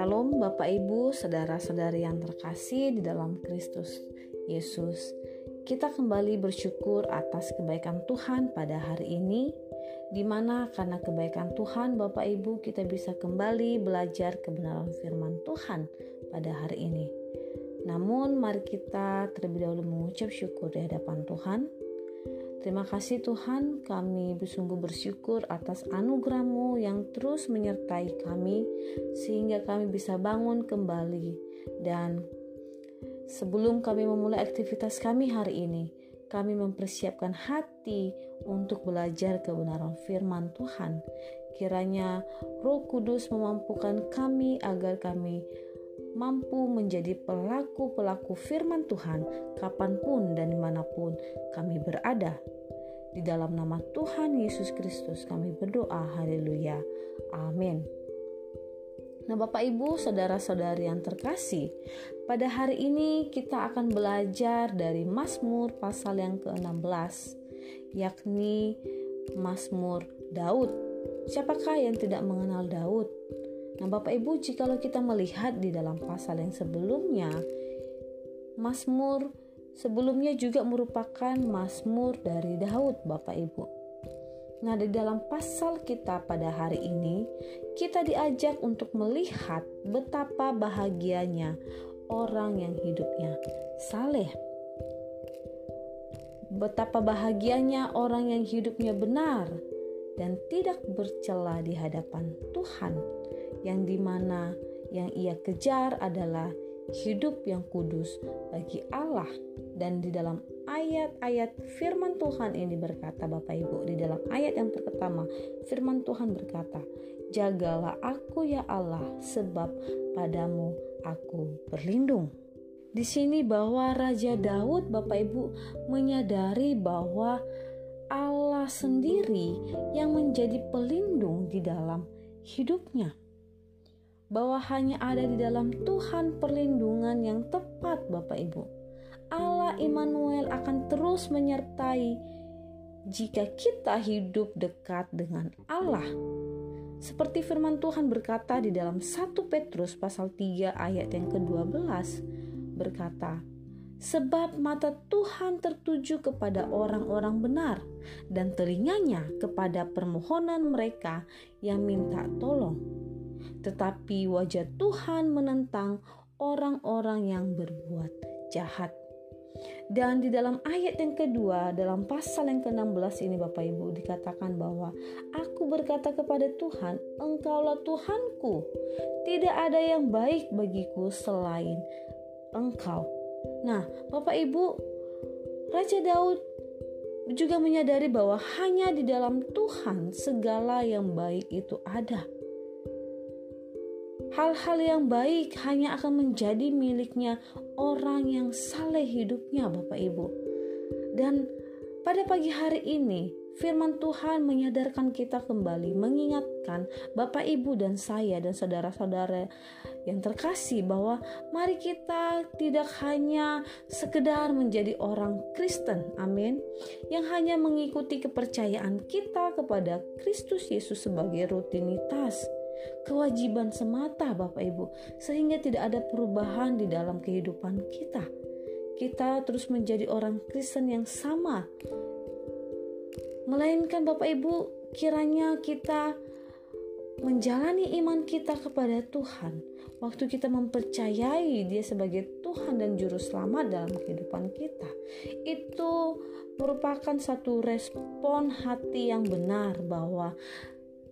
Shalom Bapak Ibu, saudara-saudari yang terkasih di dalam Kristus Yesus. Kita kembali bersyukur atas kebaikan Tuhan pada hari ini di mana karena kebaikan Tuhan Bapak Ibu kita bisa kembali belajar kebenaran firman Tuhan pada hari ini. Namun mari kita terlebih dahulu mengucap syukur di hadapan Tuhan. Terima kasih Tuhan, kami bersungguh bersyukur atas anugerah-Mu yang terus menyertai kami sehingga kami bisa bangun kembali dan sebelum kami memulai aktivitas kami hari ini, kami mempersiapkan hati untuk belajar kebenaran firman Tuhan. Kiranya Roh Kudus memampukan kami agar kami mampu menjadi pelaku-pelaku firman Tuhan kapan pun dan di mana pun kami berada. Di dalam nama Tuhan Yesus Kristus kami berdoa, haleluya, amin. Nah Bapak Ibu, Saudara-saudari yang terkasih, pada hari ini kita akan belajar dari Mazmur pasal yang ke-16, yakni Mazmur Daud. Siapakah yang tidak mengenal Daud? Nah, Bapak Ibu, jikalau kita melihat di dalam pasal yang sebelumnya, Mazmur sebelumnya juga merupakan Mazmur dari Daud, Bapak Ibu. Nah, di dalam pasal kita pada hari ini, kita diajak untuk melihat betapa bahagianya orang yang hidupnya saleh. Betapa bahagianya orang yang hidupnya benar dan tidak bercela di hadapan Tuhan yang di mana yang ia kejar adalah hidup yang kudus bagi Allah. Dan di dalam ayat-ayat firman Tuhan ini berkata Bapak Ibu di dalam ayat yang pertama firman Tuhan berkata jagalah aku ya Allah sebab padamu aku berlindung. Di sini bahwa Raja Daud Bapak Ibu menyadari bahwa Allah sendiri yang menjadi pelindung di dalam hidupnya bahwa hanya ada di dalam Tuhan perlindungan yang tepat Bapak Ibu. Allah Immanuel akan terus menyertai jika kita hidup dekat dengan Allah. Seperti firman Tuhan berkata di dalam 1 Petrus pasal 3 ayat yang ke-12 berkata, Sebab mata Tuhan tertuju kepada orang-orang benar dan telinganya kepada permohonan mereka yang minta tolong tetapi wajah Tuhan menentang orang-orang yang berbuat jahat. Dan di dalam ayat yang kedua, dalam pasal yang ke-16 ini Bapak Ibu dikatakan bahwa aku berkata kepada Tuhan, Engkaulah Tuhanku. Tidak ada yang baik bagiku selain Engkau. Nah, Bapak Ibu, Raja Daud juga menyadari bahwa hanya di dalam Tuhan segala yang baik itu ada hal-hal yang baik hanya akan menjadi miliknya orang yang saleh hidupnya, Bapak Ibu. Dan pada pagi hari ini, firman Tuhan menyadarkan kita kembali, mengingatkan Bapak, Ibu, dan saya, dan saudara-saudara yang terkasih, bahwa mari kita tidak hanya sekedar menjadi orang Kristen, amin, yang hanya mengikuti kepercayaan kita kepada Kristus Yesus sebagai rutinitas kewajiban semata Bapak Ibu sehingga tidak ada perubahan di dalam kehidupan kita. Kita terus menjadi orang Kristen yang sama. Melainkan Bapak Ibu kiranya kita menjalani iman kita kepada Tuhan waktu kita mempercayai dia sebagai Tuhan dan juru selamat dalam kehidupan kita itu merupakan satu respon hati yang benar bahwa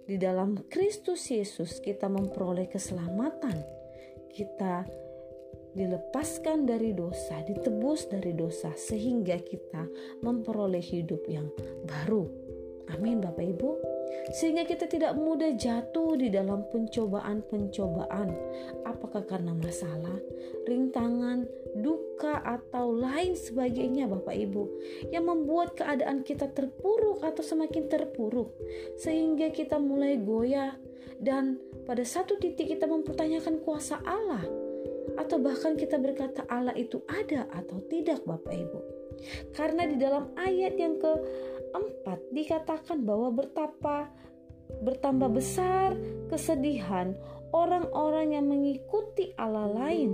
di dalam Kristus Yesus kita memperoleh keselamatan. Kita dilepaskan dari dosa, ditebus dari dosa sehingga kita memperoleh hidup yang baru. Amin Bapak Ibu sehingga kita tidak mudah jatuh di dalam pencobaan-pencobaan. Apakah karena masalah, rintangan, duka, atau lain sebagainya, Bapak Ibu, yang membuat keadaan kita terpuruk atau semakin terpuruk, sehingga kita mulai goyah, dan pada satu titik kita mempertanyakan kuasa Allah, atau bahkan kita berkata, "Allah itu ada atau tidak, Bapak Ibu." Karena di dalam ayat yang ke 4 dikatakan bahwa betapa bertambah besar kesedihan orang-orang yang mengikuti Allah lain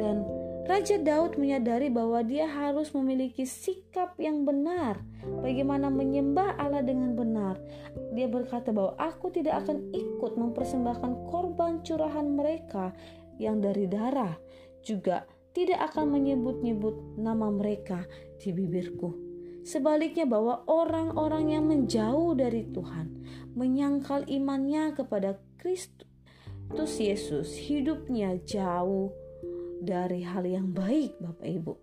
dan Raja Daud menyadari bahwa dia harus memiliki sikap yang benar, bagaimana menyembah Allah dengan benar. Dia berkata bahwa aku tidak akan ikut mempersembahkan korban curahan mereka yang dari darah, juga tidak akan menyebut-nyebut nama mereka di bibirku. Sebaliknya bahwa orang-orang yang menjauh dari Tuhan, menyangkal imannya kepada Kristus Yesus, hidupnya jauh dari hal yang baik Bapak Ibu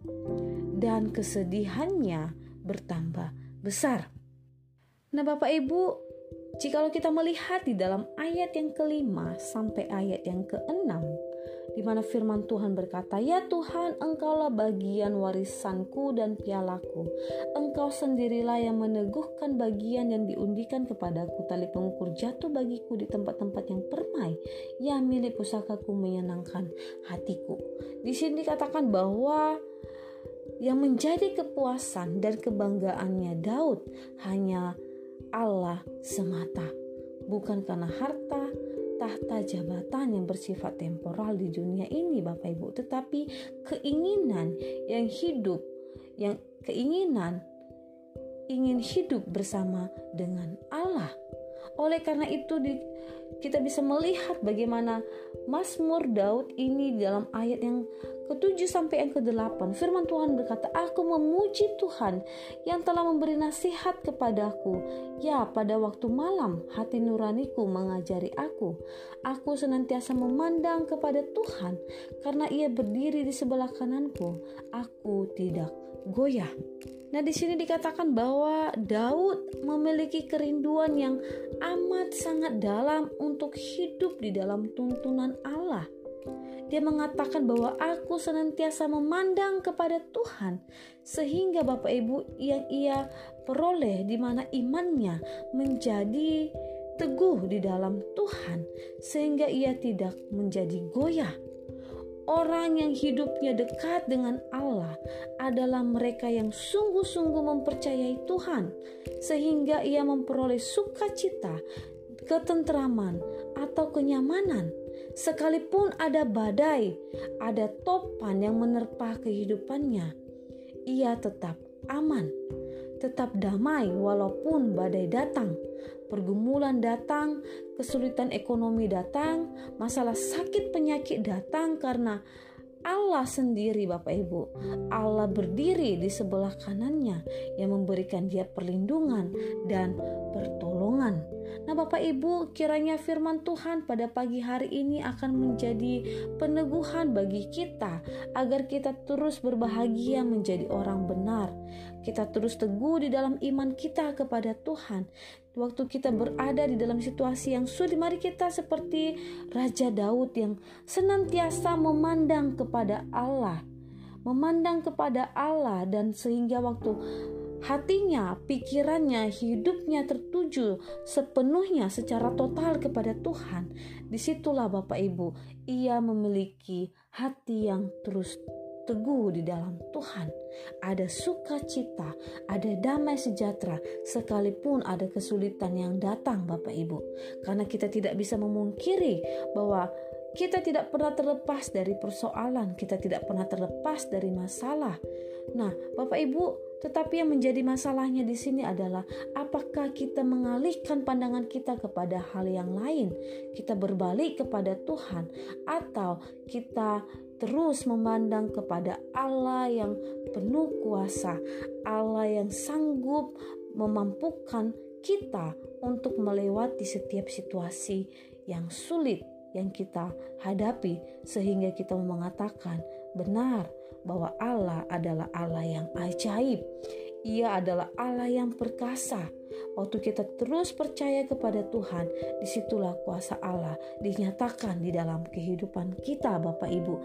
dan kesedihannya bertambah besar. Nah Bapak Ibu, jikalau kita melihat di dalam ayat yang kelima sampai ayat yang keenam, di mana firman Tuhan berkata, "Ya Tuhan, Engkaulah bagian warisanku dan pialaku. Engkau sendirilah yang meneguhkan bagian yang diundikan kepadaku. Tali pengukur jatuh bagiku di tempat-tempat yang permai. Ya milik pusakaku menyenangkan hatiku." Di sini dikatakan bahwa yang menjadi kepuasan dan kebanggaannya Daud hanya Allah semata, bukan karena harta, tahta jabatan yang bersifat temporal di dunia ini Bapak Ibu, tetapi keinginan yang hidup, yang keinginan ingin hidup bersama dengan Allah. Oleh karena itu di, kita bisa melihat bagaimana Mazmur Daud ini dalam ayat yang ke-7 sampai yang ke-8 firman Tuhan berkata aku memuji Tuhan yang telah memberi nasihat kepadaku. Ya pada waktu malam hati nuraniku mengajari aku. Aku senantiasa memandang kepada Tuhan karena ia berdiri di sebelah kananku. Aku tidak goyah Nah, di sini dikatakan bahwa Daud memiliki kerinduan yang amat sangat dalam untuk hidup di dalam tuntunan Allah. Dia mengatakan bahwa aku senantiasa memandang kepada Tuhan sehingga Bapak Ibu yang ia peroleh di mana imannya menjadi teguh di dalam Tuhan sehingga ia tidak menjadi goyah. Orang yang hidupnya dekat dengan Allah adalah mereka yang sungguh-sungguh mempercayai Tuhan, sehingga ia memperoleh sukacita, ketentraman, atau kenyamanan Sekalipun ada badai, ada topan yang menerpa kehidupannya, ia tetap aman, tetap damai walaupun badai datang. Pergumulan datang, kesulitan ekonomi datang, masalah sakit penyakit datang karena Allah sendiri Bapak Ibu. Allah berdiri di sebelah kanannya yang memberikan dia perlindungan dan pertolongan. Nah, Bapak Ibu, kiranya firman Tuhan pada pagi hari ini akan menjadi peneguhan bagi kita agar kita terus berbahagia menjadi orang benar. Kita terus teguh di dalam iman kita kepada Tuhan. Waktu kita berada di dalam situasi yang sulit, mari kita seperti Raja Daud yang senantiasa memandang kepada Allah memandang kepada Allah dan sehingga waktu hatinya, pikirannya, hidupnya tertuju sepenuhnya secara total kepada Tuhan, di situlah Bapak Ibu, ia memiliki hati yang terus teguh di dalam Tuhan. Ada sukacita, ada damai sejahtera, sekalipun ada kesulitan yang datang, Bapak Ibu, karena kita tidak bisa memungkiri bahwa kita tidak pernah terlepas dari persoalan, kita tidak pernah terlepas dari masalah. Nah, Bapak Ibu, tetapi yang menjadi masalahnya di sini adalah apakah kita mengalihkan pandangan kita kepada hal yang lain, kita berbalik kepada Tuhan, atau kita terus memandang kepada Allah yang penuh kuasa, Allah yang sanggup memampukan kita untuk melewati setiap situasi yang sulit yang kita hadapi, sehingga kita mengatakan, "Benar, bahwa Allah adalah Allah yang ajaib. Ia adalah Allah yang perkasa. Waktu kita terus percaya kepada Tuhan, di situlah kuasa Allah dinyatakan di dalam kehidupan kita, Bapak Ibu.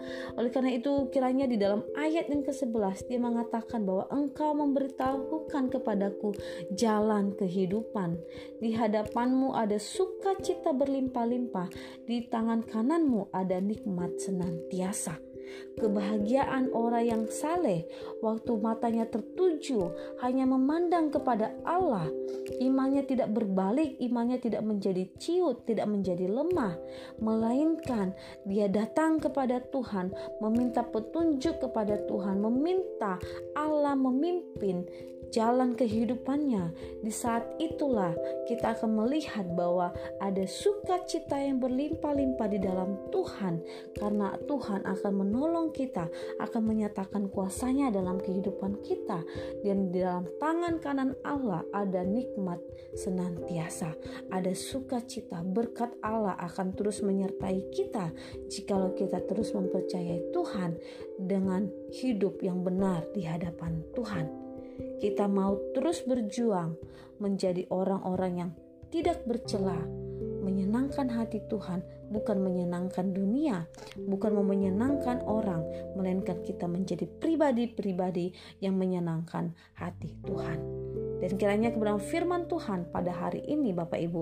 Oleh karena itu, kiranya di dalam ayat yang ke-11 dia mengatakan bahwa engkau memberitahukan kepadaku jalan kehidupan. Di hadapanmu ada sukacita berlimpah-limpah, di tangan kananmu ada nikmat senantiasa. Kebahagiaan orang yang saleh waktu matanya tertuju hanya memandang kepada Allah imannya tidak berbalik, imannya tidak menjadi ciut, tidak menjadi lemah, melainkan dia datang kepada Tuhan, meminta petunjuk kepada Tuhan, meminta Allah memimpin jalan kehidupannya. Di saat itulah kita akan melihat bahwa ada sukacita yang berlimpah-limpah di dalam Tuhan karena Tuhan akan menolong kita, akan menyatakan kuasanya dalam kehidupan kita. Dan di dalam tangan kanan Allah ada nikmat senantiasa, ada sukacita berkat Allah akan terus menyertai kita. Jikalau kita terus mempercayai Tuhan dengan hidup yang benar di hadapan Tuhan. Kita mau terus berjuang menjadi orang-orang yang tidak bercela, menyenangkan hati Tuhan, bukan menyenangkan dunia, bukan mau menyenangkan orang, melainkan kita menjadi pribadi-pribadi yang menyenangkan hati Tuhan. Dan kiranya kebenaran firman Tuhan pada hari ini Bapak Ibu,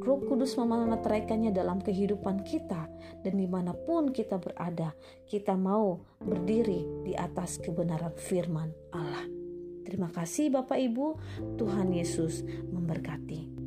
Roh Kudus memeteraikannya dalam kehidupan kita dan di mana pun kita berada, kita mau berdiri di atas kebenaran firman Allah. Terima kasih Bapak Ibu, Tuhan Yesus memberkati.